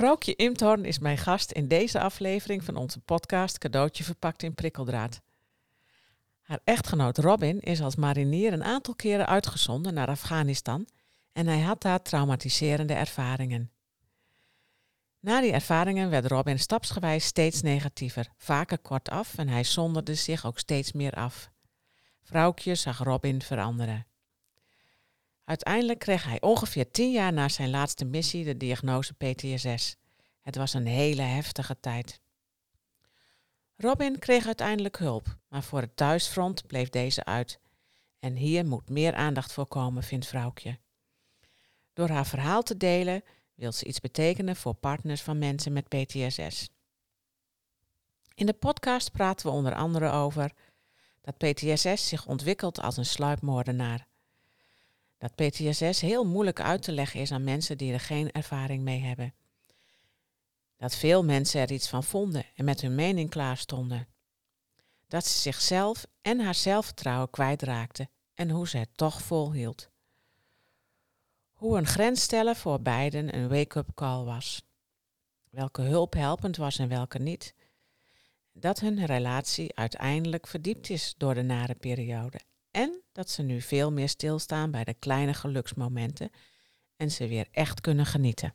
Vrouwtje Imthorn is mijn gast in deze aflevering van onze podcast Cadeautje verpakt in prikkeldraad. Haar echtgenoot Robin is als marinier een aantal keren uitgezonden naar Afghanistan en hij had daar traumatiserende ervaringen. Na die ervaringen werd Robin stapsgewijs steeds negatiever, vaker kortaf en hij zonderde zich ook steeds meer af. Vrouwtje zag Robin veranderen. Uiteindelijk kreeg hij ongeveer tien jaar na zijn laatste missie de diagnose PTSS. Het was een hele heftige tijd. Robin kreeg uiteindelijk hulp, maar voor het thuisfront bleef deze uit. En hier moet meer aandacht voor komen, vindt vrouwtje. Door haar verhaal te delen wil ze iets betekenen voor partners van mensen met PTSS. In de podcast praten we onder andere over dat PTSS zich ontwikkelt als een sluipmoordenaar. Dat PTSS heel moeilijk uit te leggen is aan mensen die er geen ervaring mee hebben. Dat veel mensen er iets van vonden en met hun mening klaar stonden. Dat ze zichzelf en haar zelfvertrouwen kwijtraakte en hoe ze het toch volhield. Hoe een grens stellen voor beiden een wake-up call was. Welke hulp helpend was en welke niet. Dat hun relatie uiteindelijk verdiept is door de nare periode. En dat ze nu veel meer stilstaan bij de kleine geluksmomenten en ze weer echt kunnen genieten.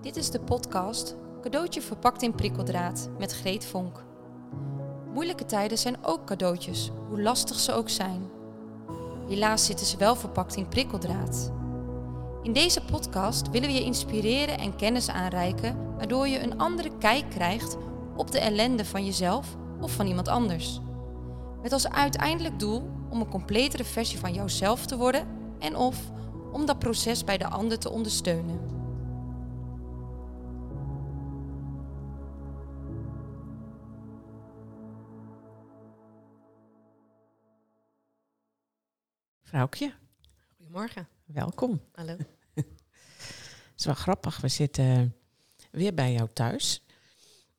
Dit is de podcast Cadeautje verpakt in prikkeldraad met Greet Vonk. Moeilijke tijden zijn ook cadeautjes, hoe lastig ze ook zijn. Helaas zitten ze wel verpakt in prikkeldraad. In deze podcast willen we je inspireren en kennis aanreiken, waardoor je een andere kijk krijgt op de ellende van jezelf of van iemand anders. Met als uiteindelijk doel om een completere versie van jouzelf te worden en of om dat proces bij de ander te ondersteunen. Vrouwtje, Goedemorgen. welkom. Hallo. Het is wel grappig, we zitten weer bij jou thuis.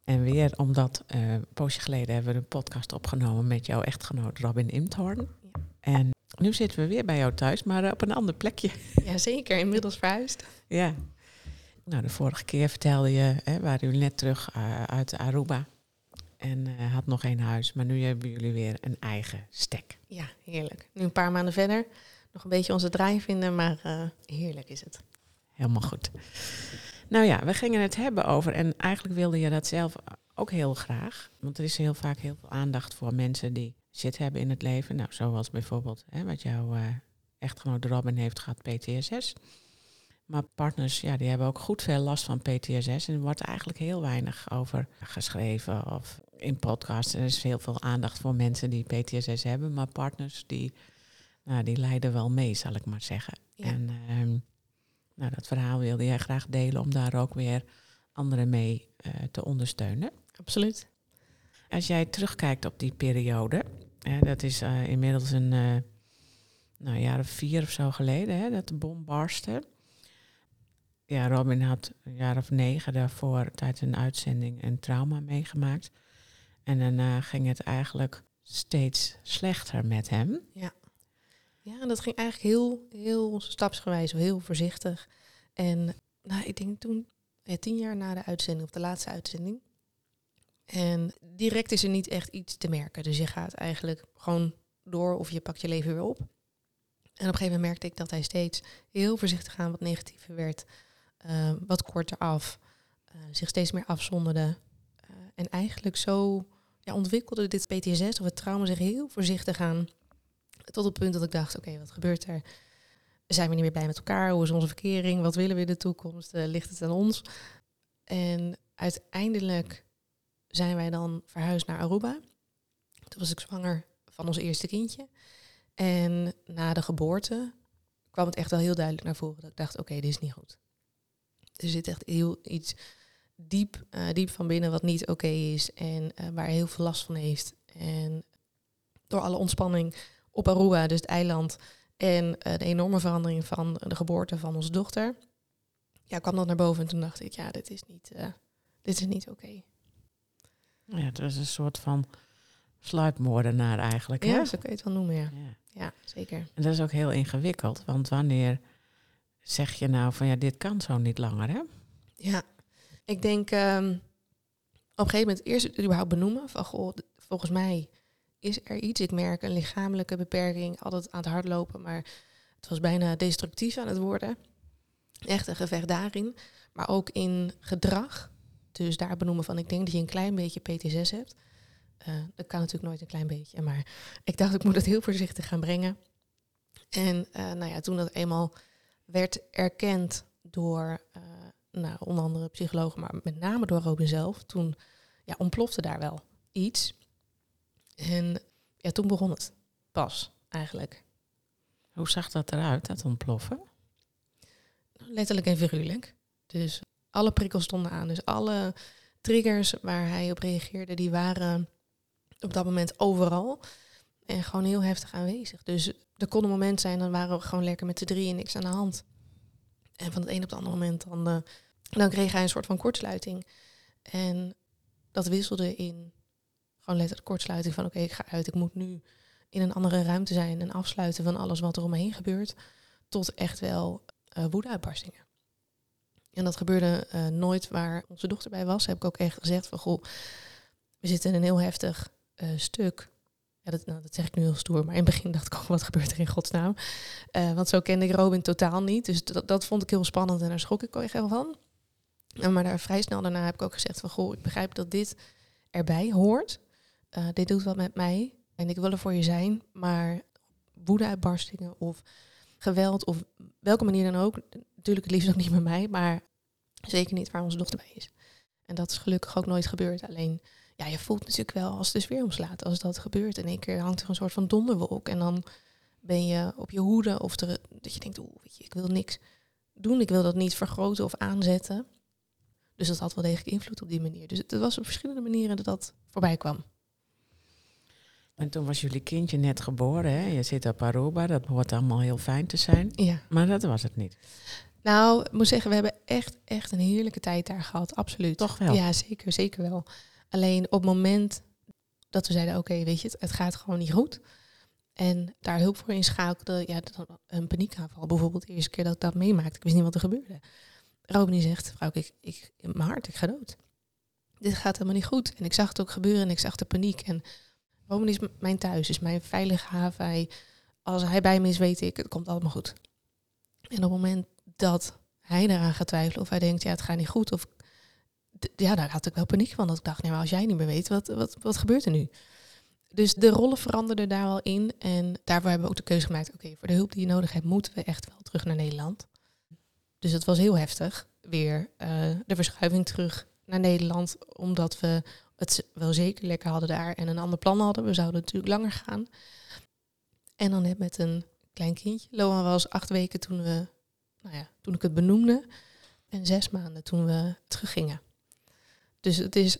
En weer omdat eh, een poosje geleden hebben we een podcast opgenomen met jouw echtgenoot Robin Imthorn. Ja. En nu zitten we weer bij jou thuis, maar eh, op een ander plekje. Jazeker, inmiddels verhuisd. Ja. Nou, de vorige keer vertelde je, hè, waren jullie net terug eh, uit Aruba. En eh, had nog één huis, maar nu hebben jullie weer een eigen stek. Ja, heerlijk. Nu een paar maanden verder. Nog een beetje onze draai vinden, maar heerlijk is het. Helemaal goed. Nou ja, we gingen het hebben over, en eigenlijk wilde je dat zelf ook heel graag. Want er is heel vaak heel veel aandacht voor mensen die shit hebben in het leven. Nou, zoals bijvoorbeeld hè, wat jouw eh, echtgenoot Robin heeft gehad, PTSS. Maar partners, ja, die hebben ook goed veel last van PTSS. En er wordt eigenlijk heel weinig over geschreven of in podcasts. Er is heel veel aandacht voor mensen die PTSS hebben. Maar partners, die, nou, die lijden wel mee, zal ik maar zeggen. Ja. En ehm, nou, dat verhaal wilde jij graag delen om daar ook weer anderen mee eh, te ondersteunen. Absoluut. Als jij terugkijkt op die periode, hè, dat is eh, inmiddels een eh nou, jaar of vier of zo geleden hè, dat de bom barstte. Ja, Robin had een jaar of negen daarvoor tijdens een uitzending een trauma meegemaakt. En daarna ging het eigenlijk steeds slechter met hem. Ja, en dat ging eigenlijk heel, heel stapsgewijs, heel voorzichtig. En nou, ik denk toen, ja, tien jaar na de uitzending, of de laatste uitzending. En direct is er niet echt iets te merken. Dus je gaat eigenlijk gewoon door of je pakt je leven weer op. En op een gegeven moment merkte ik dat hij steeds heel voorzichtig aan wat negatiever werd. eh, wat korter af. eh, zich steeds meer afzonderde. eh, en eigenlijk zo ja, ontwikkelde dit PTSS of het trauma zich heel voorzichtig aan. Tot het punt dat ik dacht, oké, wat gebeurt er? Zijn we niet meer blij met elkaar? Hoe is onze verkering? Wat willen we in de toekomst? Eh, ligt het aan ons? En uiteindelijk zijn wij dan verhuisd naar Aruba. Toen was ik zwanger van ons eerste kindje. En na de geboorte kwam het echt wel heel duidelijk naar voren. Dat ik dacht, oké, dit is niet goed. Er zit echt heel iets diep, eh, diep van binnen wat niet oké is. En eh, waar heel veel last van heeft. En door alle ontspanning op Aruba, dus het eiland... en eh, de enorme verandering van de geboorte van onze dochter... ja, kwam dat naar boven. En toen dacht ik, ja, dit is niet, eh, dit is niet oké. Ja, het was een soort van sluipmoordenaar eigenlijk. Hè? Ja, zo kun je het wel noemen, ja. Ja. Ja, zeker. En dat is ook heel ingewikkeld, want wanneer zeg je nou van ja, dit kan zo niet langer, hè? Ja, ik denk ehm, op een gegeven moment eerst het überhaupt benoemen van goh, volgens mij is er iets. Ik merk een lichamelijke beperking, altijd aan het hardlopen, maar het was bijna destructief aan het worden. Echt een gevecht daarin, maar ook in gedrag. Dus daar benoemen van ik denk dat je een klein beetje PTSS hebt. Eh, dat kan natuurlijk nooit een klein beetje, maar ik dacht ik moet het heel voorzichtig gaan brengen. En eh, nou ja, toen dat eenmaal werd erkend door eh, nou, onder andere psychologen, maar met name door Robin zelf, toen ja, ontplofte daar wel iets. En ja, toen begon het pas eigenlijk. Hoe zag dat eruit, dat ontploffen? Letterlijk en figuurlijk. Dus alle prikkels stonden aan. Dus alle triggers waar hij op reageerde, die waren op dat moment overal. En gewoon heel heftig aanwezig. Dus er kon een moment zijn, dan waren we gewoon lekker met z'n drieën niks aan de hand. En van het een op het andere moment, dan, eh, dan kreeg hij een soort van kortsluiting. En dat wisselde in gewoon letterlijk kortsluiting van oké, ik ga uit, ik moet nu in een andere ruimte zijn en afsluiten van alles wat er om me heen gebeurt. Tot echt wel eh woedeuitbarstingen. En dat gebeurde eh, nooit waar onze dochter bij was. Heb ik ook echt gezegd van goh, we zitten in een heel heftig eh, stuk. Nou, dat zeg ik nu heel stoer, maar in het begin dacht ik ook, wat gebeurt er in godsnaam? Want zo kende ik Robin totaal niet. Dus dat, dat vond ik heel spannend en daar schrok ik ook echt wel van. Maar daar vrij snel daarna heb ik ook gezegd van, goh, ik begrijp dat dit erbij hoort. Eh, dit doet wat met mij en ik wil er voor je zijn. Maar woedeuitbarstingen of geweld of welke manier dan ook, natuurlijk het liefst ook niet met mij, maar zeker niet waar onze dochter bij is. En dat is gelukkig ook nooit gebeurd. Alleen, ja, je voelt natuurlijk wel als de sfeer omslaat, als dat gebeurt. In één keer hangt er een soort van donderwolk en dan ben je op je hoede of dat je denkt, oeh, weet je, ik wil niks doen, ik wil dat niet vergroten of aanzetten. Dus dat had wel degelijk invloed op die manier. Dus het was op verschillende manieren dat dat voorbij kwam. En toen was jullie kindje net geboren, hè? Je zit op Aruba, dat hoort allemaal heel fijn te zijn. Ja. Maar dat was het niet. Nou, ik moet zeggen, we hebben echt, echt een heerlijke tijd daar gehad. Absoluut. Toch wel? Ja, zeker, zeker wel. Alleen op het moment dat we zeiden, oké, weet je, het, het gaat gewoon niet goed. En daar hulp voor inschakelde, ja, een paniekaanval. Bijvoorbeeld de eerste keer dat ik dat meemaakte. Ik wist niet wat er gebeurde. Robin zegt, vrouw, ik, ik, in mijn hart, ik ga dood. Dit gaat helemaal niet goed. En ik zag het ook gebeuren en ik zag de paniek. En Robin is mijn thuis, is mijn veilige haven. Als hij bij me is, weet ik, het komt allemaal goed. En op het moment dat hij daaraan gaat twijfelen of hij denkt, ja, het gaat niet goed. Of ja, daar had ik wel paniek van. Dat ik dacht, nee, maar als jij niet meer weet, wat, wat, wat gebeurt er nu? Dus de rollen veranderden daar wel in. En daarvoor hebben we ook de keuze gemaakt, oké, voor de hulp die je nodig hebt, moeten we echt wel terug naar Nederland. Dus het was heel heftig, weer eh, de verschuiving terug naar Nederland, omdat we het wel zeker lekker hadden daar en een ander plan hadden. We zouden natuurlijk langer gaan. En dan net met een klein kindje. Loan was acht weken toen, we, nou ja, toen ik het benoemde. En zes maanden toen we teruggingen. Dus het is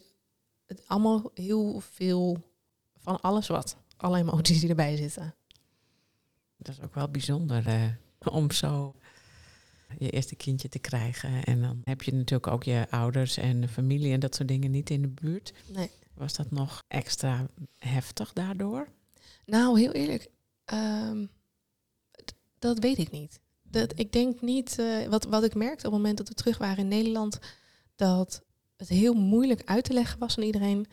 het allemaal heel veel van alles wat. Alle emoties die erbij zitten. Dat is ook wel bijzonder eh, om zo je eerste kindje te krijgen. En dan heb je natuurlijk ook je ouders en familie en dat soort dingen niet in de buurt. Nee. Was dat nog extra heftig daardoor? Nou, heel eerlijk, ehm, dat weet ik niet. Dat, ik denk niet, eh, wat, wat ik merkte op het moment dat we terug waren in Nederland, dat het heel moeilijk uit te leggen was aan iedereen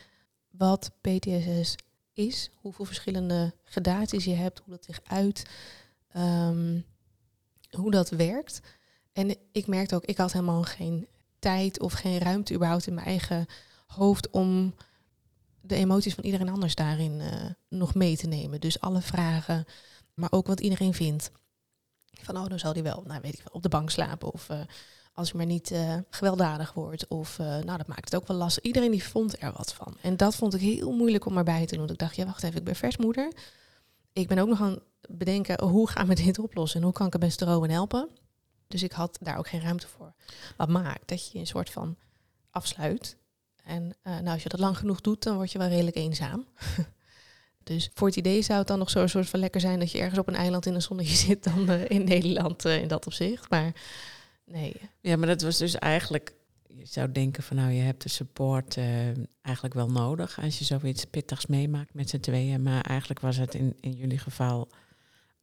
wat PTSS is, hoeveel verschillende gradaties je hebt, hoe dat zich uit, ehm, hoe dat werkt. En ik merkte ook, ik had helemaal geen tijd of geen ruimte überhaupt in mijn eigen hoofd om de emoties van iedereen anders daarin eh, nog mee te nemen. Dus alle vragen, maar ook wat iedereen vindt. Van, oh, dan zal hij wel, nou weet ik wel, op de bank slapen. Of eh, als hij maar niet eh, gewelddadig wordt. Of, nou, dat maakt het ook wel lastig. Iedereen die vond er wat van. En dat vond ik heel moeilijk om erbij te doen. Want ik dacht, ja, wacht even, ik ben versmoeder. Ik ben ook nog aan het bedenken, hoe gaan we dit oplossen? En hoe kan ik het beste Rowan helpen? Dus ik had daar ook geen ruimte voor. Wat maakt dat je een soort van afsluit. En eh, nou, als je dat lang genoeg doet, dan word je wel redelijk eenzaam. dus voor het idee zou het dan nog zo'n soort van lekker zijn dat je ergens op een eiland in een zonnetje zit dan eh, in Nederland eh, in dat opzicht. Maar nee, Ja, maar dat was dus eigenlijk je zou denken van nou, je hebt de support eigenlijk wel nodig als je zoiets pittigs meemaakt met z'n tweeën. Maar eigenlijk was het in, in jullie geval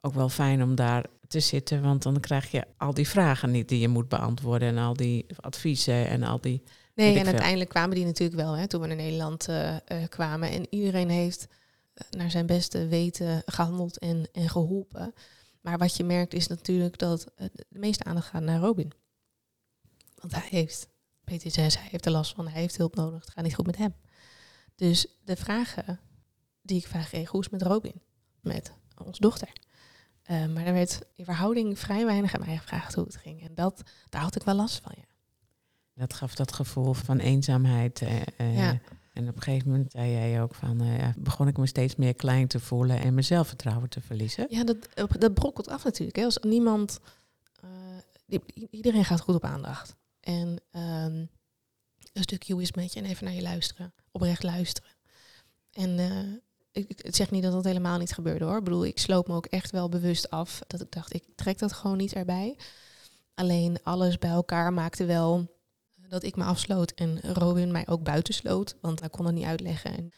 ook wel fijn om daar te zitten, want dan krijg je al die vragen niet die je moet beantwoorden en al die adviezen en al die. Nee, en uiteindelijk kwamen die natuurlijk wel hè, toen we naar Nederland uh, uh, kwamen. En iedereen heeft naar zijn beste weten gehandeld en, en geholpen. Maar wat je merkt is natuurlijk dat de meeste aandacht gaat naar Robin. Want hij heeft PTSS, hij heeft er last van, hij heeft hulp nodig, het gaat niet goed met hem. Dus de vragen die ik vaak kreeg, hoe is het met Robin? Met onze dochter. Uh, maar er werd in verhouding vrij weinig aan mij gevraagd hoe het ging. En dat, daar had ik wel last van, ja. Dat gaf dat gevoel van eenzaamheid. Uh, ja. En op een gegeven moment zei jij ook van, ja, begon ik me steeds meer klein te voelen en mijn zelfvertrouwen te verliezen. Ja, dat, dat brokkelt af natuurlijk. Hè. Als niemand, iedereen gaat goed op aandacht. En um, een stukje hoe is met je en even naar je luisteren. Oprecht luisteren. En uh, ik, zeg niet dat dat helemaal niet gebeurde hoor. Ik bedoel, ik sloop me ook echt wel bewust af. Dat ik dacht, ik trek dat gewoon niet erbij. Alleen alles bij elkaar maakte wel dat ik me afsloot en Robin mij ook buitensloot. Want hij kon het niet uitleggen. En,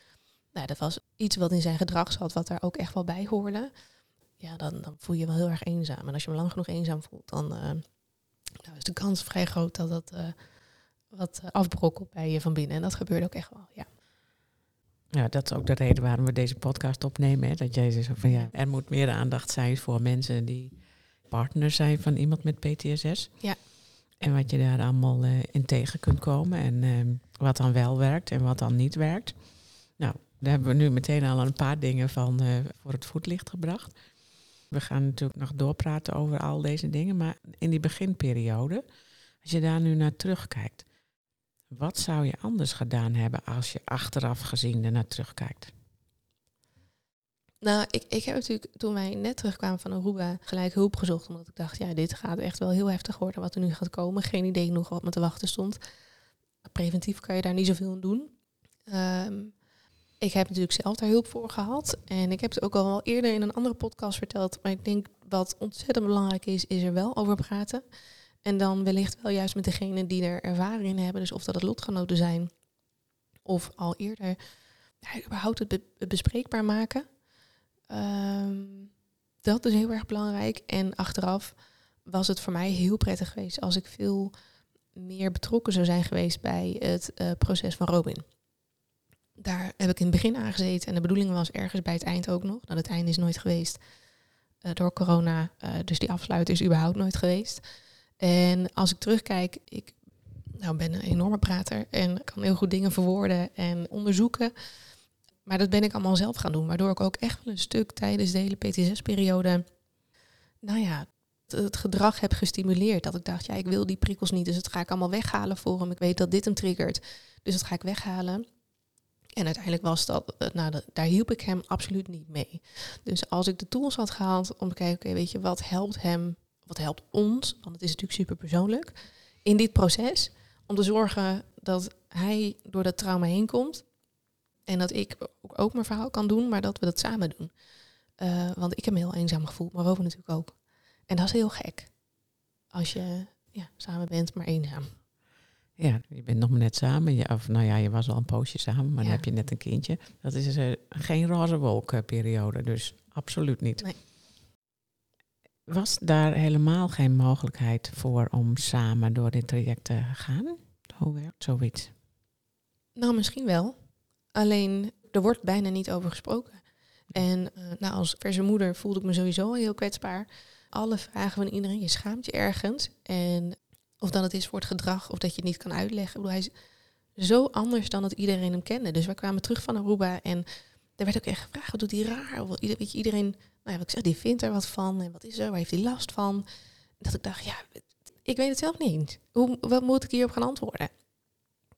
nou, dat was iets wat in zijn gedrag zat, wat daar ook echt wel bij hoorde. Ja, dan, dan voel je je wel heel erg eenzaam. En als je me lang genoeg eenzaam voelt, dan, uh, nou is de kans vrij groot dat dat uh, wat afbrokkelt bij je van binnen. En dat gebeurde ook echt wel, ja. Ja, dat is ook de reden waarom we deze podcast opnemen. Hè? Dat jij zegt van ja, er moet meer aandacht zijn voor mensen die partner zijn van iemand met PTSS. Ja. En wat je daar allemaal uh, in tegen kunt komen. En uh, wat dan wel werkt en wat dan niet werkt. Nou, daar hebben we nu meteen al een paar dingen van uh, voor het voetlicht gebracht. We gaan natuurlijk nog doorpraten over al deze dingen. Maar in die beginperiode, als je daar nu naar terugkijkt, wat zou je anders gedaan hebben als je achteraf gezien er naar terugkijkt? Nou, ik, ik heb natuurlijk toen wij net terugkwamen van Aruba gelijk hulp gezocht. Omdat ik dacht, ja, dit gaat echt wel heel heftig worden wat er nu gaat komen. Geen idee nog wat me te wachten stond. Preventief kan je daar niet zoveel aan doen. Um, ik heb natuurlijk zelf daar hulp voor gehad. En ik heb het ook al eerder in een andere podcast verteld. Maar ik denk wat ontzettend belangrijk is, is er wel over praten. En dan wellicht wel juist met degene die er ervaring in hebben. Dus of dat het lotgenoten zijn. Of al eerder ja, überhaupt het, be bespreekbaar maken. Um, dat is heel erg belangrijk. En achteraf was het voor mij heel prettig geweest als ik veel meer betrokken zou zijn geweest bij het uh, proces van Robin. Daar heb ik in het begin aangezeten en de bedoeling was ergens bij het eind ook nog. Nou, het einde is nooit geweest uh, door corona, uh, dus die afsluiting is überhaupt nooit geweest. En als ik terugkijk, ik nou, ben een enorme prater en kan heel goed dingen verwoorden en onderzoeken. Maar dat ben ik allemaal zelf gaan doen, waardoor ik ook echt wel een stuk tijdens de hele PTSS-periode, nou ja, het gedrag heb gestimuleerd. Dat ik dacht, ja, ik wil die prikkels niet, dus dat ga ik allemaal weghalen voor hem. Ik weet dat dit hem triggert, dus dat ga ik weghalen. En uiteindelijk was dat, nou, daar hielp ik hem absoluut niet mee. Dus als ik de tools had gehaald om te kijken, oké, weet je, wat helpt hem wat helpt ons, want het is natuurlijk super persoonlijk, in dit proces om te zorgen dat hij door dat trauma heen komt en dat ik ook mijn verhaal kan doen, maar dat we dat samen doen. Uh, want ik heb me heel eenzaam gevoeld, maar Rover natuurlijk ook. En dat is heel gek. Als je ja, samen bent, maar eenzaam. Ja, je bent nog maar net samen. Je, of nou ja, je was al een poosje samen, maar ja. dan heb je net een kindje. Dat is uh, geen roze wolkenperiode, dus absoluut niet. Nee. Was daar helemaal geen mogelijkheid voor om samen door dit traject te gaan? Hoe werkt zoiets? Nou, misschien wel. Alleen, er wordt bijna niet over gesproken. En uh, nou, als verse moeder voelde ik me sowieso heel kwetsbaar. Alle vragen van iedereen, je schaamt je ergens. En of dan het is voor het gedrag of dat je het niet kan uitleggen. Ik bedoel, hij is zo anders dan dat iedereen hem kende. Dus we kwamen terug van Aruba en er werd ook echt gevraagd, wat doet hij raar? Of, weet je, iedereen nou ja, wat ik zeg, die vindt er wat van. En wat is er? Waar heeft hij last van? Dat ik dacht, ja, ik weet het zelf niet. Hoe, wat moet ik hierop gaan antwoorden?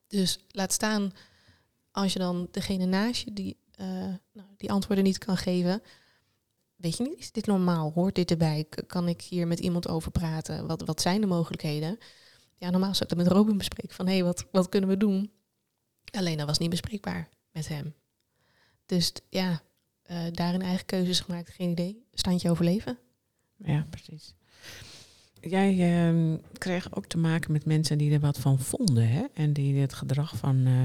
Dus laat staan als je dan degene naast je die, uh, nou, die antwoorden niet kan geven. Weet je niet, is dit normaal? Hoort dit erbij? Kan ik hier met iemand over praten? Wat, wat zijn de mogelijkheden? Ja, normaal zou ik dat met Robin bespreken. Van hé, hey, wat, wat kunnen we doen? Alleen dat was niet bespreekbaar met hem. Dus ja, uh, daarin eigen keuzes gemaakt, geen idee. Standje overleven. Ja, precies. Jij ehm, kreeg ook te maken met mensen die er wat van vonden, hè? En die het gedrag van eh,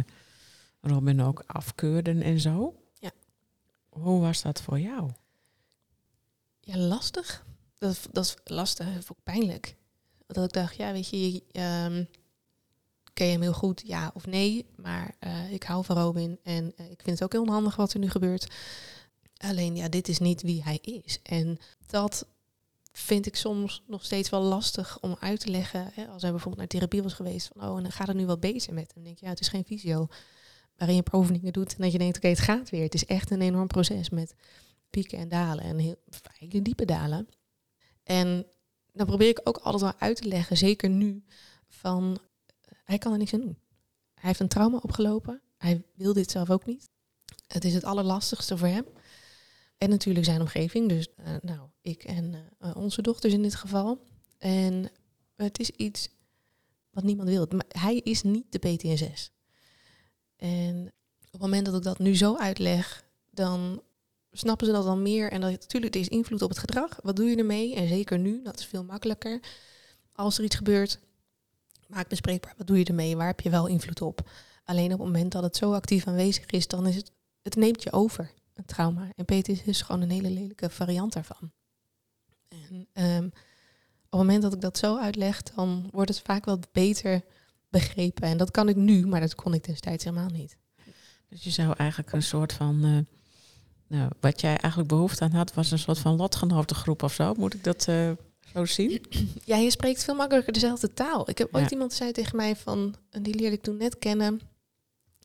Robin ook afkeurden en zo. Ja. Hoe was dat voor jou? Ja, lastig. Dat, dat is lastig, dat ook pijnlijk. Dat ik dacht, ja, weet je, ehm, ken je hem heel goed, ja of nee. Maar eh, ik hou van Robin en ik vind het ook heel onhandig wat er nu gebeurt. Alleen, ja, dit is niet wie hij is. En dat vind ik soms nog steeds wel lastig om uit te leggen. Hè, als hij bijvoorbeeld naar therapie was geweest, van oh, en dan gaat het nu wat beter met hem. Dan denk je, ja, het is geen visio waarin je proefdingen doet en dat je denkt, oké, het gaat weer. Het is echt een enorm proces met pieken en dalen en heel, hele diepe dalen. En dan probeer ik ook altijd wel uit te leggen, zeker nu, van hij kan er niks aan doen. Hij heeft een trauma opgelopen. Hij wil dit zelf ook niet. Het is het allerlastigste voor hem. En natuurlijk zijn omgeving, dus uh, nou, ik en uh, onze dochters in dit geval. En het is iets wat niemand wil. Maar hij is niet de PTSS. En op het moment dat ik dat nu zo uitleg, dan snappen ze dat dan meer. En dat natuurlijk, er is invloed op het gedrag. Wat doe je ermee? En zeker nu, dat is veel makkelijker. Als er iets gebeurt, maak bespreekbaar. Wat doe je ermee? Waar heb je wel invloed op? Alleen op het moment dat het zo actief aanwezig is, dan is het, het neemt je over, een trauma. En PTSS is gewoon een hele lelijke variant daarvan. En um, op het moment dat ik dat zo uitleg, dan wordt het vaak wel beter begrepen. En dat kan ik nu, maar dat kon ik destijds helemaal niet. Dus je zou eigenlijk een soort van. Uh, nou, wat jij eigenlijk behoefte aan had, was een soort van lotgenotengroep of zo. Moet ik dat uh, zo zien? Ja, je spreekt veel makkelijker dezelfde taal. Ik heb ooit iemand zei tegen mij van, en die leerde ik toen net kennen.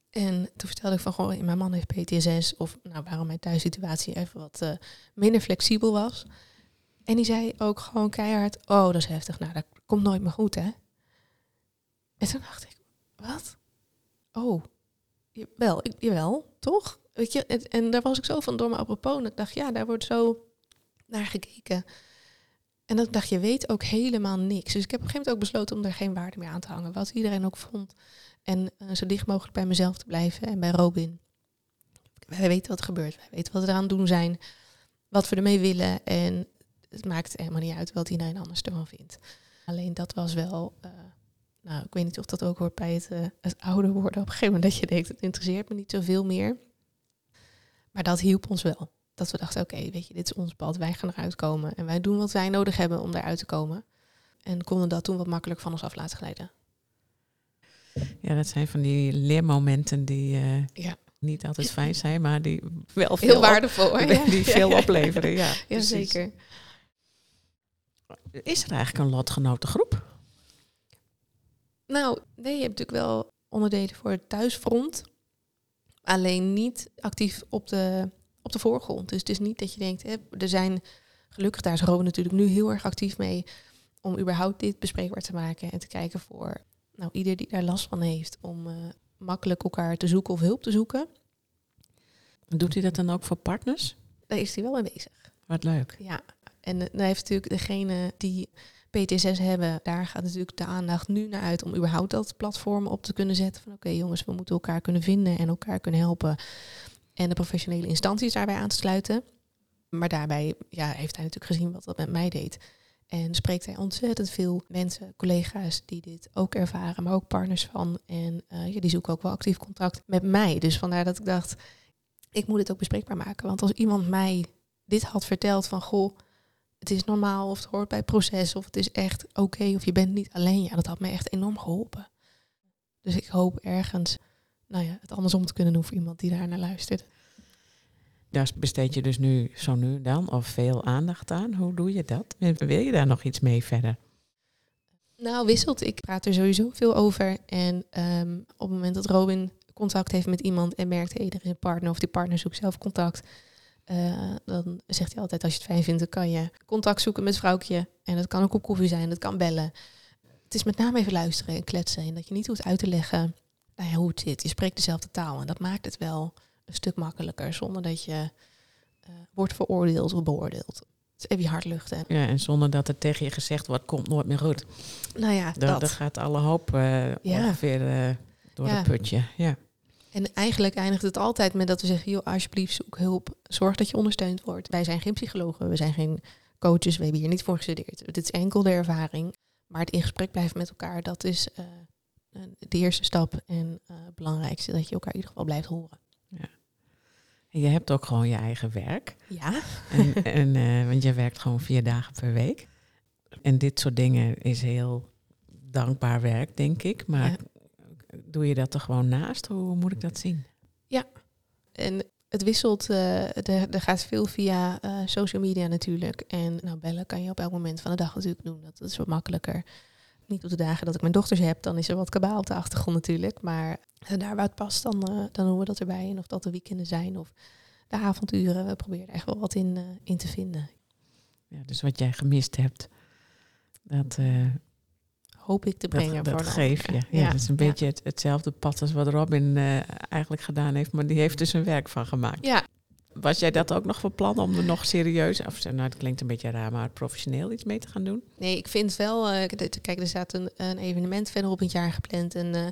En toen vertelde ik van, gewoon, mijn man heeft PTSS. Of nou, waarom mijn thuissituatie even wat uh, minder flexibel was. En die zei ook gewoon keihard, oh, dat is heftig. Nou, dat komt nooit meer goed, hè? En toen dacht ik, wat? Oh, wel, jawel, toch? Weet je, en, daar was ik zo van door mijn apropos. En ik dacht, ja, daar wordt zo naar gekeken. En dat dacht, je weet ook helemaal niks. Dus ik heb op een gegeven moment ook besloten om er geen waarde meer aan te hangen. Wat iedereen ook vond. En uh, zo dicht mogelijk bij mezelf te blijven en bij Robin. Wij weten wat er gebeurt. Wij weten wat we eraan doen zijn. Wat we ermee willen. En het maakt helemaal niet uit wat iedereen anders ervan vindt. Alleen dat was wel... Uh, nou, ik weet niet of dat ook hoort bij het, uh, ouder worden. Op een gegeven moment dat je denkt, het interesseert me niet zoveel meer. Maar dat hielp ons wel. Dat we dachten, oké, weet je, dit is ons pad. Wij gaan eruit komen. En wij doen wat wij nodig hebben om eruit te komen. En konden dat toen wat makkelijk van ons af laten glijden. Ja, dat zijn van die leermomenten die uh, ja. niet altijd fijn zijn, maar die wel veel heel waardevol op, die, die veel opleveren. Ja, zeker. Is er eigenlijk een lotgenotengroep? Nou, nee, je hebt natuurlijk wel onderdelen voor het thuisfront. Alleen niet actief op de, op de voorgrond. Dus het is niet dat je denkt, hè, er zijn, gelukkig daar is Robin natuurlijk nu heel erg actief mee, om überhaupt dit bespreekbaar te maken en te kijken voor nou, ieder die daar last van heeft, om uh, makkelijk elkaar te zoeken of hulp te zoeken. Doet hij dat dan ook voor partners? Daar is hij wel mee bezig. Wat leuk. Ja, en dan heeft natuurlijk degene die PTSS hebben, daar gaat natuurlijk de aandacht nu naar uit om überhaupt dat platform op te kunnen zetten. Van oké jongens, we moeten elkaar kunnen vinden en elkaar kunnen helpen. En de professionele instanties daarbij aan te sluiten. Maar daarbij ja, heeft hij natuurlijk gezien wat dat met mij deed. En spreekt hij ontzettend veel mensen, collega's die dit ook ervaren, maar ook partners van. En uh, ja, die zoeken ook wel actief contact met mij. Dus vandaar dat ik dacht, ik moet dit ook bespreekbaar maken. Want als iemand mij dit had verteld van goh, het is normaal of het hoort bij het proces of het is echt oké of je bent niet alleen. Ja, dat had me echt enorm geholpen. Dus ik hoop ergens nou ja, het andersom te kunnen doen voor iemand die daar naar luistert. Daar besteed je dus nu zo nu dan of veel aandacht aan. Hoe doe je dat? Wil je daar nog iets mee verder? Nou, wisselt. Ik praat er sowieso veel over. En um, op het moment dat Robin contact heeft met iemand en merkt, hé, er partner of die partner zoekt zelf contact, uh, dan zegt hij altijd, als je het fijn vindt, dan kan je contact zoeken met vrouwtje. En dat kan ook op koffie zijn, dat kan bellen. Het is met name even luisteren en kletsen. En dat je niet hoeft uit te leggen nou ja, hoe het zit. Je spreekt dezelfde taal en dat maakt het wel een stuk makkelijker. Zonder dat je uh, wordt veroordeeld of beoordeeld. Het is even je hart luchten. Ja, en zonder dat er tegen je gezegd wordt, komt nooit meer goed. Nou ja, dan, dan gaat alle hoop uh, ja. ongeveer uh, door ja. de putje. Ja. En eigenlijk eindigt het altijd met dat we zeggen, joh, alsjeblieft zoek hulp. Zorg dat je ondersteund wordt. Wij zijn geen psychologen, we zijn geen coaches, we hebben hier niet voor gestudeerd. Dit is enkel de ervaring. Maar het in gesprek blijven met elkaar, dat is uh, de eerste stap en het belangrijkste, dat je elkaar in ieder geval blijft horen. Ja. Je hebt ook gewoon je eigen werk. Ja. En, en, uh, want je werkt gewoon vier dagen per week. En dit soort dingen is heel dankbaar werk, denk ik. Maar ja. doe je dat er gewoon naast? Hoe moet ik dat zien? Ja, en het wisselt. Uh, er, gaat veel via uh, social media natuurlijk. En nou, bellen kan je op elk moment van de dag natuurlijk doen. Dat is wat makkelijker. Niet op de dagen dat ik mijn dochters heb, dan is er wat kabaal op de achtergrond natuurlijk. Maar daar waar het past, dan, uh, dan doen we dat erbij. En of dat de weekenden zijn of de avonduren, we proberen er echt wel wat in, in te vinden. Ja, dus wat jij gemist hebt, dat hoop ik te brengen. Dat, voor dat geef je. Ja, ja, dat is een beetje het, hetzelfde pad als wat Robin eigenlijk gedaan heeft, maar die heeft dus een werk van gemaakt. Ja. Was jij dat ook nog van plan om er nog serieus, of nou het klinkt een beetje raar, maar professioneel iets mee te gaan doen? Nee, ik vind wel, uh, kijk, er staat een, een evenement verderop in het jaar gepland en uh,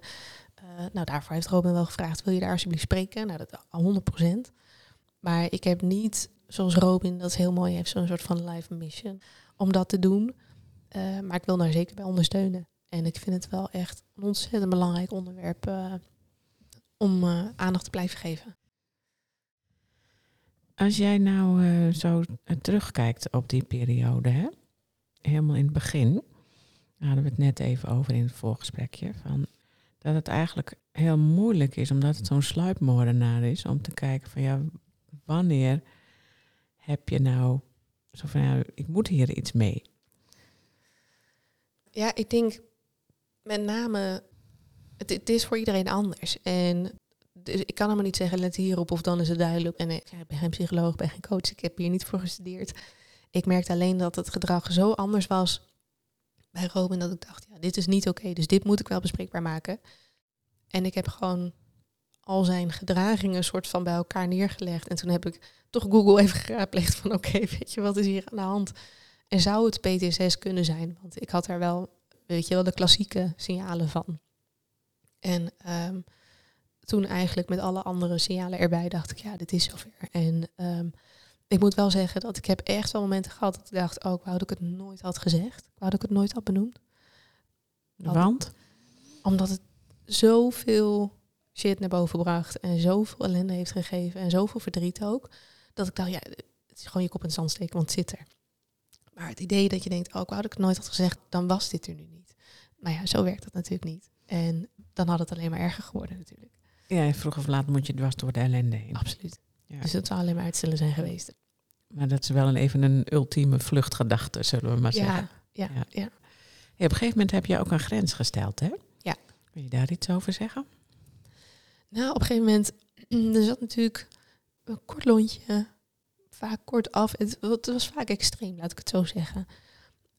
nou, daarvoor heeft Robin wel gevraagd, wil je daar alsjeblieft spreken? Nou, dat 100% Maar ik heb niet, zoals Robin dat heel mooi heeft, zo'n soort van live mission om dat te doen. Maar ik wil daar zeker bij ondersteunen. En ik vind het wel echt een ontzettend belangrijk onderwerp om aandacht te blijven geven. Als jij nou zo terugkijkt op die periode, hè? helemaal in het begin, hadden we het net even over in het voorgesprekje, van dat het eigenlijk heel moeilijk is, omdat het zo'n sluipmoordenaar is, om te kijken van ja, wanneer heb je nou zo van ja, ik moet hier iets mee. Ja, ik denk met name, het is voor iedereen anders. En dus ik kan helemaal niet zeggen, let hierop of dan is het duidelijk. En ik ben geen psycholoog, ben geen coach, ik heb hier niet voor gestudeerd. Ik merkte alleen dat het gedrag zo anders was bij Robin dat ik dacht, ja, dit is niet oké, dus dit moet ik wel bespreekbaar maken. En ik heb gewoon al zijn gedragingen soort van bij elkaar neergelegd. En toen heb ik toch Google even geraadpleegd van oké, weet je, wat is hier aan de hand? En zou het PTSS kunnen zijn? Want ik had daar wel, weet je wel, de klassieke signalen van. En um, toen eigenlijk met alle andere signalen erbij dacht ik, ja, dit is zover. En um, ik moet wel zeggen dat ik heb echt wel momenten gehad dat ik dacht, oh, ik wou dat ik het nooit had gezegd. Ik wou dat ik het nooit had benoemd. Want? Omdat het zoveel shit naar boven bracht en zoveel ellende heeft gegeven en zoveel verdriet ook, dat ik dacht, ja, het is gewoon je kop in het zand steken, want het zit er. Maar het idee dat je denkt, oh, ik wou dat ik het nooit had gezegd, dan was dit er nu niet. Maar ja, zo werkt dat natuurlijk niet. En dan had het alleen maar erger geworden natuurlijk. Ja, vroeg of laat moet je dwars door de ellende heen. Absoluut. Ja. Dus dat zou alleen maar uitstellen zijn geweest. Maar dat is wel een, even een ultieme vluchtgedachte, zullen we maar ja, zeggen. Ja, ja. ja. Op een gegeven moment heb je ook een grens gesteld, hè? Ja. Wil je daar iets over zeggen? Nou, op een gegeven moment, er zat natuurlijk een kort lontje, vaak kort af. Het, het, was vaak extreem, laat ik het zo zeggen.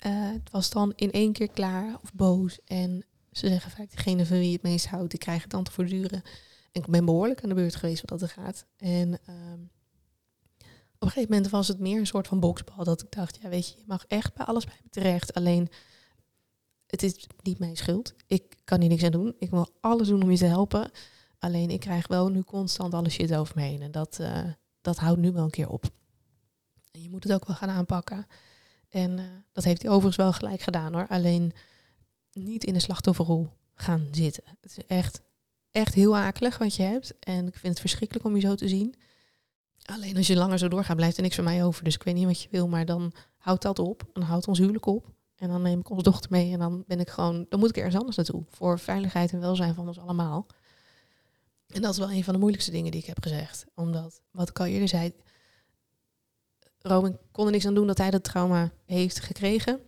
Uh, het was dan in één keer klaar of boos. En ze zeggen vaak, degene van wie het meest houdt, die krijgt het dan te voortduren. Ik ben behoorlijk aan de beurt geweest wat dat er gaat. En um, op een gegeven moment was het meer een soort van boksbal. Dat ik dacht, ja weet je, je mag echt bij alles bij me terecht. Alleen, het is niet mijn schuld. Ik kan hier niks aan doen. Ik wil alles doen om je te helpen. Alleen ik krijg wel nu constant alle shit over me heen. En dat, uh, dat houdt nu wel een keer op. En je moet het ook wel gaan aanpakken. En uh, dat heeft hij overigens wel gelijk gedaan hoor. Alleen niet in de slachtofferrol gaan zitten. Het is echt, echt heel akelig wat je hebt. En ik vind het verschrikkelijk om je zo te zien. Alleen als je langer zo doorgaat, blijft er niks van mij over. Dus ik weet niet wat je wil, maar dan houdt dat op. Dan houdt ons huwelijk op. En dan neem ik onze dochter mee en dan ben ik gewoon, dan moet ik ergens anders naartoe. Voor veiligheid en welzijn van ons allemaal. En dat is wel een van de moeilijkste dingen die ik heb gezegd. Omdat, wat ik al eerder zei, Robin kon er niks aan doen dat hij dat trauma heeft gekregen.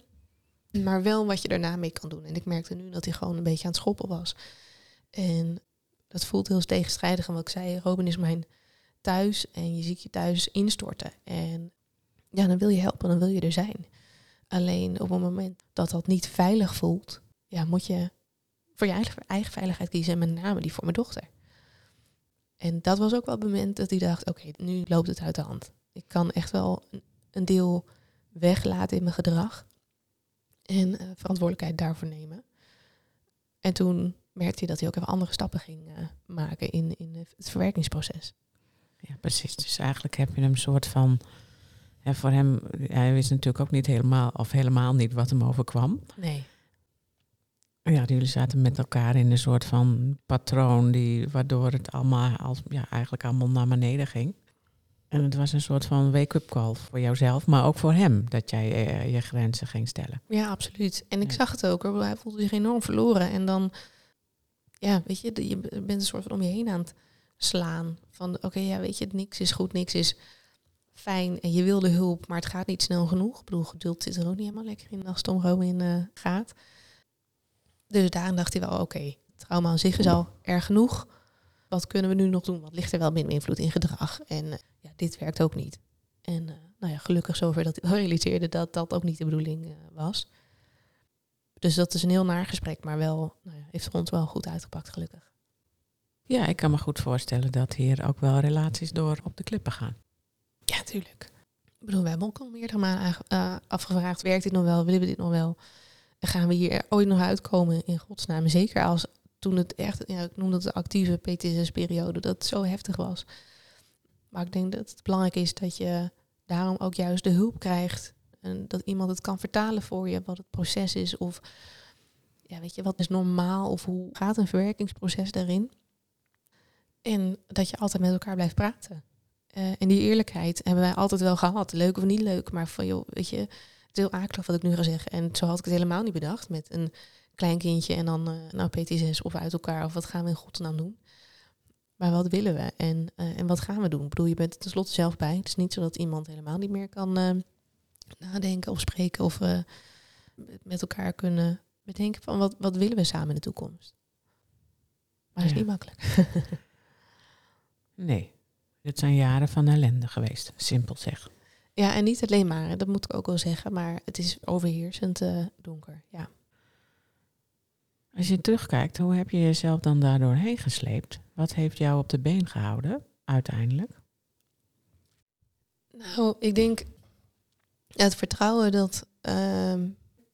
Maar wel wat je daarna mee kan doen. En ik merkte nu dat hij gewoon een beetje aan het schoppen was. En dat voelt heel tegenstrijdig. En wat ik zei, Robin is mijn thuis en je ziet je thuis instorten. En ja, dan wil je helpen, dan wil je er zijn. Alleen op het moment dat dat niet veilig voelt, ja, moet je voor je eigen, veiligheid kiezen. En met name die voor mijn dochter. En dat was ook wel het moment dat hij dacht, oké, nu loopt het uit de hand. Ik kan echt wel een deel weglaten in mijn gedrag. En uh, verantwoordelijkheid daarvoor nemen. En toen merkte hij dat hij ook even andere stappen ging uh, maken in, in het verwerkingsproces. Ja, precies. Dus eigenlijk heb je hem een soort van En voor hem, hij wist natuurlijk ook niet helemaal, of helemaal niet wat hem overkwam. Nee. Ja, jullie zaten met elkaar in een soort van patroon, die, waardoor het allemaal als, ja, eigenlijk allemaal naar beneden ging. En het was een soort van wake-up call voor jouzelf, maar ook voor hem, dat jij eh, je grenzen ging stellen. Ja, absoluut. En ik Ja. zag het ook. Hoor. Hij voelde zich enorm verloren. En dan, ja, weet je, je bent een soort van om je heen aan het slaan. Van, oké, ja, weet je, niks is goed, niks is fijn. En je wil de hulp, maar het gaat niet snel genoeg. Ik bedoel, geduld zit er ook niet helemaal lekker in als het om Robin eh, gaat. Dus daarin dacht hij wel, oké, trauma aan zich is al erg genoeg. Wat kunnen we nu nog doen? Wat ligt er wel minder invloed in gedrag? En eh, ja, dit werkt ook niet. En eh, nou ja, gelukkig zover dat hij realiseerde dat dat ook niet de bedoeling was. Dus dat is een heel naar gesprek, maar wel, nou ja, heeft voor ons wel goed uitgepakt, gelukkig. Ja, ik kan me goed voorstellen dat hier ook wel relaties door op de klippen gaan. Ja, tuurlijk. Ik bedoel, we hebben ook al meerdere malen aange- eh, afgevraagd, werkt dit nog wel, willen we dit nog wel? Gaan we hier ooit nog uitkomen in godsnaam? Zeker als toen het echt, ja, ik noemde het de actieve PTSS-periode, dat het zo heftig was. Maar ik denk dat het belangrijk is dat je daarom ook juist de hulp krijgt. Dat iemand het kan vertalen voor je, wat het proces is. Of ja, weet je, wat is normaal of hoe gaat een verwerkingsproces daarin. En dat je altijd met elkaar blijft praten. Eh, en die eerlijkheid hebben wij altijd wel gehad. Leuk of niet leuk, maar van joh, weet je, het is heel akelig wat ik nu ga zeggen. En zo had ik het helemaal niet bedacht met een klein kindje en dan eh nou PT6 of uit elkaar of wat gaan we in godsnaam doen. Maar wat willen we en, eh, en wat gaan we doen? Ik bedoel, je bent er tenslotte zelf bij. Het is niet zo dat iemand helemaal niet meer kan nadenken of spreken of eh, met elkaar kunnen bedenken van wat, wat willen we samen in de toekomst. Maar het is Ja. niet makkelijk. Nee, dit zijn jaren van ellende geweest, simpel zeg. Ja, en niet alleen maar, dat moet ik ook wel zeggen, maar het is overheersend eh, donker. Ja. Als je terugkijkt, hoe heb je jezelf dan daardoor heen gesleept? Wat heeft jou op de been gehouden, uiteindelijk? Nou, ik denk het vertrouwen dat ehm,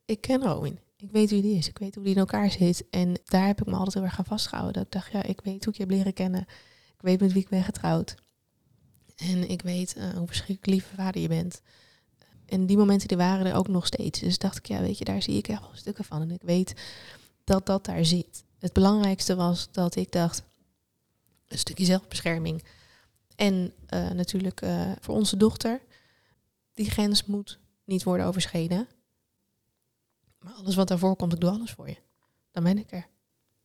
ik ken Robin. Ik weet wie die is. Ik weet hoe die in elkaar zit. En daar heb ik me altijd heel erg aan vastgehouden. Dat ik dacht, ja, ik weet hoe ik je heb leren kennen. Ik weet met wie ik ben getrouwd. En ik weet eh, hoe verschrikkelijk lieve vader je bent. En die momenten die waren er ook nog steeds. Dus dacht ik, ja, weet je, daar zie ik echt wel stukken van. En ik weet dat dat daar zit. Het belangrijkste was dat ik dacht, een stukje zelfbescherming. En eh, natuurlijk eh, voor onze dochter, die grens moet niet worden overschreden. Maar alles wat daarvoor komt, ik doe alles voor je. Dan ben ik er.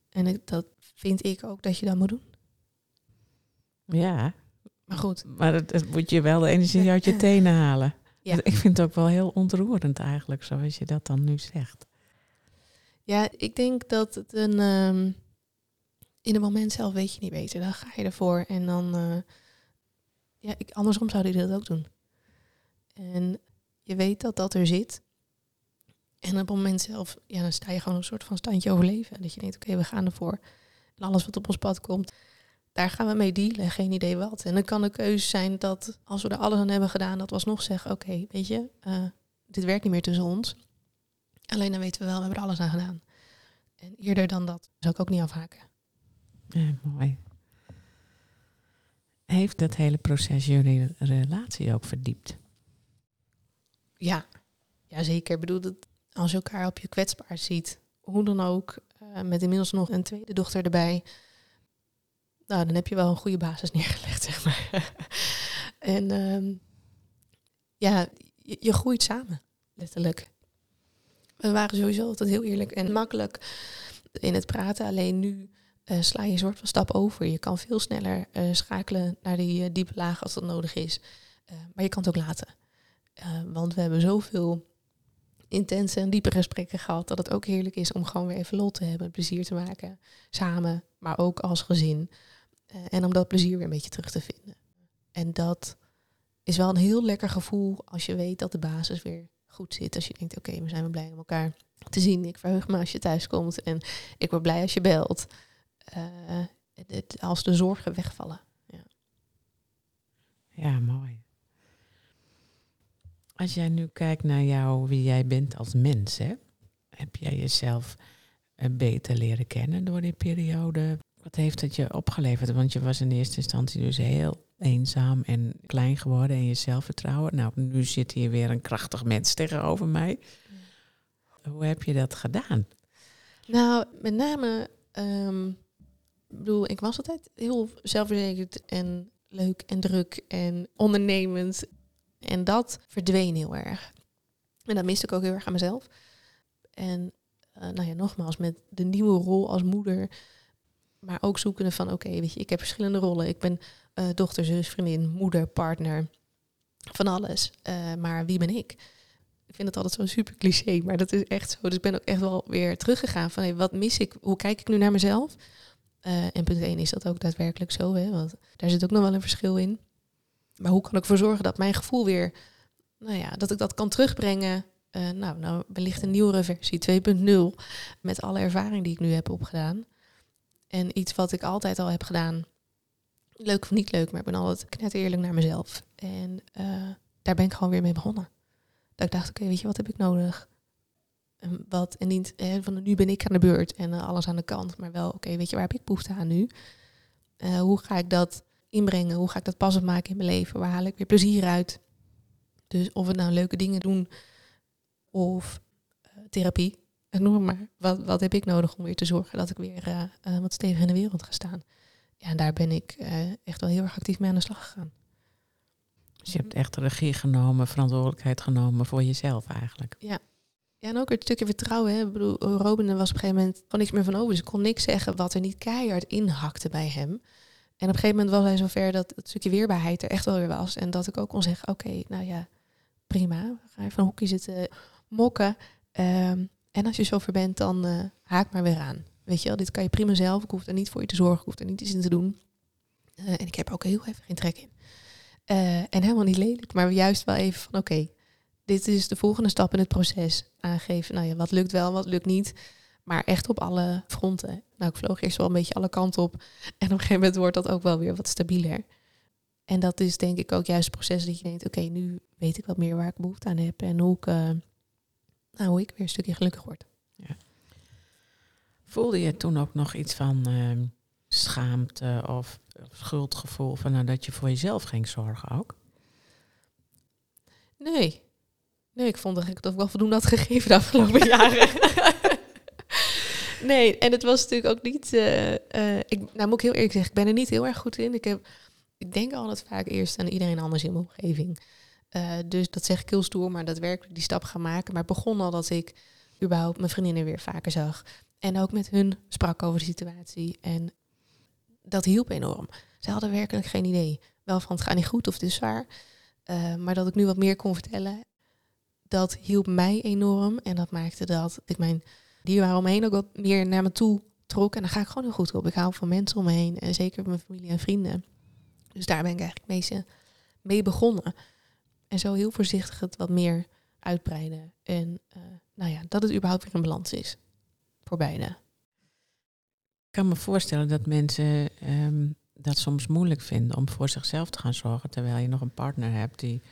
En ik, dat vind ik ook dat je dat moet doen. Ja, Maar goed, maar het, moet je wel de energie uit je tenen halen. Ja. Ik vind het ook wel heel ontroerend eigenlijk, zoals je dat dan nu zegt. ja, ik denk dat het een... ehm, in het moment zelf weet je niet beter. Dan ga je ervoor en dan... eh, ja, ik, andersom zou hij dat ook doen. En je weet dat dat er zit. En op het moment zelf, ja, dan sta je gewoon een soort van standje overleven. Dat je denkt, oké, we gaan ervoor. En alles wat op ons pad komt, daar gaan we mee dealen. Geen idee wat. En dan kan de keuze zijn dat als we er alles aan hebben gedaan, dat we alsnog zeggen, oké, weet je, eh, dit werkt niet meer tussen ons. Alleen dan weten we wel, we hebben er alles aan gedaan. En eerder dan dat zou ik ook niet afhaken. Ja, mooi. Heeft dat hele proces jullie relatie ook verdiept? Ja, ja zeker. Ik bedoel, dat als je elkaar op je kwetsbaar ziet, hoe dan ook, eh, met inmiddels nog een tweede dochter erbij, nou, dan heb je wel een goede basis neergelegd, zeg maar. en ehm, ja, je, groeit samen, letterlijk. We waren sowieso altijd heel eerlijk en makkelijk in het praten, alleen nu eh, sla je een soort van stap over. Je kan veel sneller eh, schakelen naar die diepe laag als dat nodig is. Maar je kan het ook laten. Eh, want we hebben zoveel intense en diepe gesprekken gehad dat het ook heerlijk is om gewoon weer even lol te hebben, plezier te maken, samen, maar ook als gezin. Eh, en om dat plezier weer een beetje terug te vinden. En dat is wel een heel lekker gevoel als je weet dat de basis weer goed zit. Als je denkt, oké, we zijn blij om elkaar te zien. Ik verheug me als je thuis komt en ik word blij als je belt. Eh, het- als de zorgen wegvallen. Ja, mooi. Als jij nu kijkt naar jou, wie jij bent als mens, hè? heb jij jezelf eh, beter leren kennen door die periode? Wat heeft het je opgeleverd? Want je was in eerste instantie dus heel eenzaam en klein geworden en je zelfvertrouwen. Nou, nu zit hier weer een krachtig mens tegenover mij. Hoe heb je dat gedaan? Nou, met name, ik bedoel, ik was altijd heel zelfverzekerd en leuk en druk en ondernemend. En dat verdween heel erg. En dat miste ik ook heel erg aan mezelf. En uh, nou ja, nogmaals, met de nieuwe rol als moeder, maar ook zoekende van, oké, weet je, ik heb verschillende rollen. Ik ben uh, dochter, zus, vriendin, moeder, partner, van alles. Uh, maar wie ben ik? Ik vind het altijd zo'n super cliché, maar dat is echt zo. Dus ik ben ook echt wel weer teruggegaan van, wat mis ik? Hoe kijk ik nu naar mezelf? en punt 1 is dat ook daadwerkelijk zo, hè? want daar zit ook nog wel een verschil in. Maar hoe kan ik ervoor zorgen dat mijn gevoel weer, nou ja, dat ik dat kan terugbrengen uh, nou, nou, wellicht een nieuwere versie 2.0 met alle ervaring die ik nu heb opgedaan. En iets wat ik altijd al heb gedaan, leuk of niet leuk, maar ik ben altijd knet eerlijk naar mezelf. En uh, daar ben ik gewoon weer mee begonnen. Dat ik dacht, oké, weet je, wat heb ik nodig? En wat, en niet van nu ben ik aan de beurt en uh, alles aan de kant, maar wel, oké, weet je, waar heb ik behoefte aan nu? hoe ga ik dat inbrengen? Hoe ga ik dat passend maken in mijn leven? Waar haal ik weer plezier uit? Dus of we nou leuke dingen doen of uh, therapie. Ik noem het maar. Wat, wat heb ik nodig om weer te zorgen dat ik weer uh, uh, wat stevig in de wereld ga staan? Ja, en daar ben ik echt wel heel erg actief mee aan de slag gegaan. Dus je hebt echt regie genomen, verantwoordelijkheid genomen voor jezelf eigenlijk. Ja. Ja, en ook het stukje vertrouwen. Hè. Ik bedoel, Robin was op een gegeven moment gewoon niks meer van over. Dus ik kon niks zeggen wat er niet keihard inhakte bij hem. En op een gegeven moment was hij zover dat het stukje weerbaarheid er echt wel weer was. En dat ik ook kon zeggen, oké, nou ja, prima. Ga je van hoekje zitten mokken. Um, en als je zover bent, dan uh, haak maar weer aan. Weet je wel, dit kan je prima zelf. Ik hoef er niet voor je te zorgen. Ik hoef er niet iets in te doen. Uh, en ik heb ook heel even geen trek in. Uh, en helemaal niet lelijk, maar juist wel even van oké, dit is de volgende stap in het proces. Aangeven, nou ja, wat lukt wel, wat lukt niet. Maar echt op alle fronten. Nou, ik vloog eerst wel een beetje alle kanten op. En op een gegeven moment wordt dat ook wel weer wat stabieler. En dat is denk ik ook juist het proces dat je denkt, oké, okay, nu weet ik wat meer waar ik behoefte aan heb. En hoe ik nou, hoe ik weer een stukje gelukkig word. Ja. Voelde je toen ook nog iets van uh, schaamte of, of, schuldgevoel van nou, dat je voor jezelf ging zorgen ook? Nee. Nee, ik vond dat ik dat wel voldoende had gegeven de afgelopen jaren. Nee, en het was natuurlijk ook niet. Uh, uh, ik, nou, moet ik heel eerlijk zeggen, ik ben er niet heel erg goed in. Ik, heb, ik denk altijd vaak eerst aan iedereen anders in mijn omgeving. Uh, dus dat zeg ik heel stoer, maar daadwerkelijk die stap gaan maken. Maar het begon al dat ik überhaupt mijn vriendinnen weer vaker zag. En ook met hun sprak over de situatie. En dat hielp enorm. Ze hadden werkelijk geen idee. Wel van het gaat niet goed of het is zwaar. Maar dat ik nu wat meer kon vertellen, dat hielp mij enorm. En dat maakte dat ik mijn dierbaren om me heen ook wat meer naar me toe trok. En daar ga ik gewoon heel goed op. Ik hou van mensen om me heen. En zeker mijn familie en vrienden. Dus daar ben ik eigenlijk mee, mee begonnen. En zo heel voorzichtig het wat meer uitbreiden. En uh, nou ja, dat het überhaupt weer een balans is. Voor beide. Ik kan me voorstellen dat mensen um, dat soms moeilijk vinden om voor zichzelf te gaan zorgen. Terwijl je nog een partner hebt die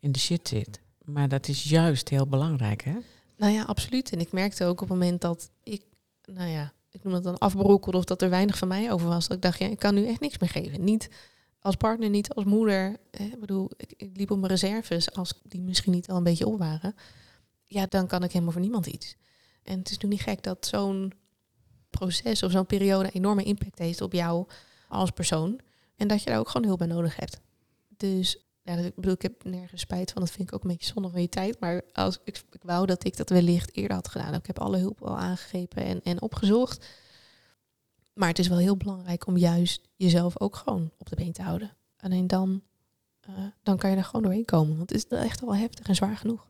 in de shit zit. Maar dat is juist heel belangrijk, hè? Nou ja, absoluut. En ik merkte ook op het moment dat ik, nou ja, ik noem dat dan afbrokkelde of dat er weinig van mij over was. Dat ik dacht, ja, ik kan nu echt niks meer geven. Niet als partner, niet als moeder. Ik bedoel, ik, ik, liep op mijn reserves, als die misschien niet al een beetje op waren. Ja, dan kan ik helemaal voor niemand iets. En het is nu niet gek dat zo'n proces of zo'n periode enorme impact heeft op jou als persoon. En dat je daar ook gewoon hulp bij nodig hebt. Dus ja, ik bedoel, ik heb nergens spijt van. Dat vind ik ook een beetje zonde van je tijd. Maar als ik, ik wou dat ik dat wellicht eerder had gedaan. Ik heb alle hulp al aangegrepen en, en opgezocht. Maar het is wel heel belangrijk om juist jezelf ook gewoon op de been te houden. Alleen dan, uh, dan kan je er gewoon doorheen komen. Want het is echt wel heftig en zwaar genoeg.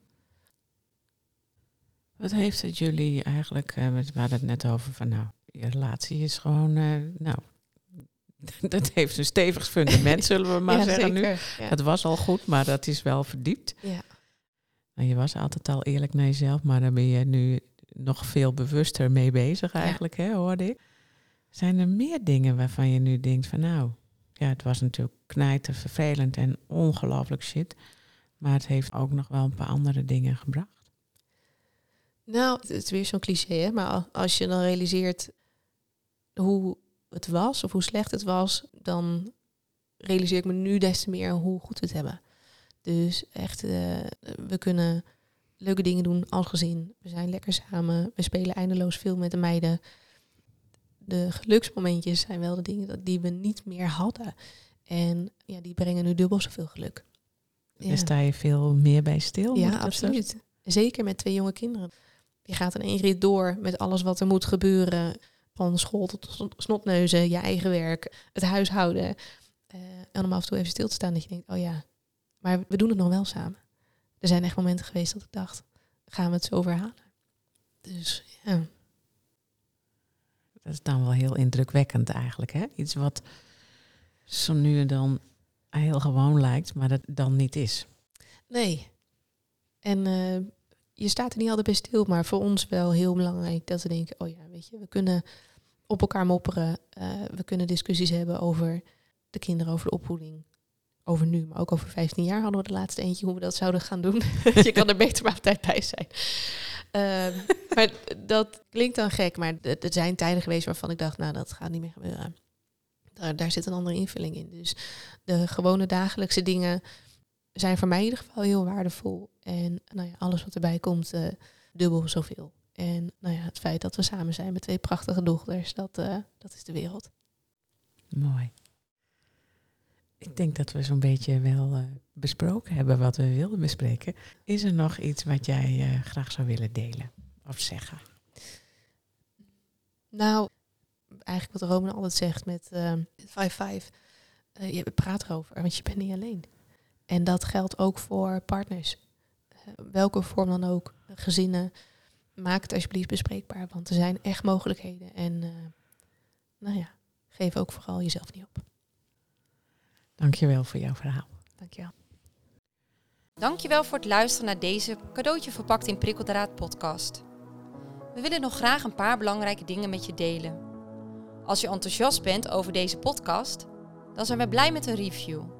Wat heeft het jullie eigenlijk, uh, we hadden het net over van nou, je relatie is gewoon, uh, nou, dat heeft een stevig fundament, zullen we maar ja, zeggen zeker, nu. Ja. Het was al goed, maar dat is wel verdiept. Ja. Je was altijd al eerlijk naar jezelf, maar daar ben je nu nog veel bewuster mee bezig eigenlijk, hè, hoorde ik. Zijn er meer dingen waarvan je nu denkt van nou, ja, het was natuurlijk knijten, vervelend en ongelooflijk shit. Maar het heeft ook nog wel een paar andere dingen gebracht. Nou, het is weer zo'n cliché, hè? maar als je dan realiseert hoe het was of hoe slecht het was, dan realiseer ik me nu des te meer hoe goed we het hebben. Dus echt, eh, we kunnen leuke dingen doen als gezin. We zijn lekker samen. We spelen eindeloos veel met de meiden. De geluksmomentjes zijn wel de dingen die we niet meer hadden. En ja, die brengen nu dubbel zoveel geluk. Ja. sta je veel meer bij stil? Ja, absoluut. Zeker met twee jonge kinderen. Je gaat in één rit door met alles wat er moet gebeuren. Van school tot snotneuzen, je eigen werk, het huishouden. Uh, en om af en toe even stil te staan dat je denkt, oh ja, maar we doen het nog wel samen. Er zijn echt momenten geweest dat ik dacht, gaan we het zo verhalen? Dus ja. Dat is dan wel heel indrukwekkend eigenlijk, hè? Iets wat zo nu en dan heel gewoon lijkt, maar dat dan niet is. Nee. En uh, je staat er niet altijd bij stil, maar voor ons wel heel belangrijk dat we denken, oh ja, weet je, we kunnen op elkaar mopperen. Uh, we kunnen discussies hebben over de kinderen, over de opvoeding. Over nu, maar ook over 15 jaar hadden we de laatste eentje hoe we dat zouden gaan doen. je kan er beter maar op tijd bij zijn. Uh, maar dat klinkt dan gek, maar er zijn tijden geweest waarvan ik dacht, nou, dat gaat niet meer gebeuren. Daar, daar zit een andere invulling in. Dus de gewone dagelijkse dingen zijn voor mij in ieder geval heel waardevol. En nou ja, alles wat erbij komt, uh, dubbel zoveel. En nou ja, het feit dat we samen zijn met twee prachtige dochters, dat, uh, dat is de wereld. Mooi. Ik denk dat we zo'n beetje wel uh, besproken hebben wat we wilden bespreken. Is er nog iets wat jij graag zou willen delen of zeggen? Nou, eigenlijk wat Roman altijd zegt met 5-5. je praat erover, want je bent niet alleen. En dat geldt ook voor partners. Welke vorm dan ook, gezinnen. Maak het alsjeblieft bespreekbaar, want er zijn echt mogelijkheden. En uh, nou ja, geef ook vooral jezelf niet op. Dankjewel voor jouw verhaal. Dankjewel. Dankjewel voor het luisteren naar deze cadeautje verpakt in prikkeldraad podcast. We willen nog graag een paar belangrijke dingen met je delen. Als je enthousiast bent over deze podcast, dan zijn we blij met een review.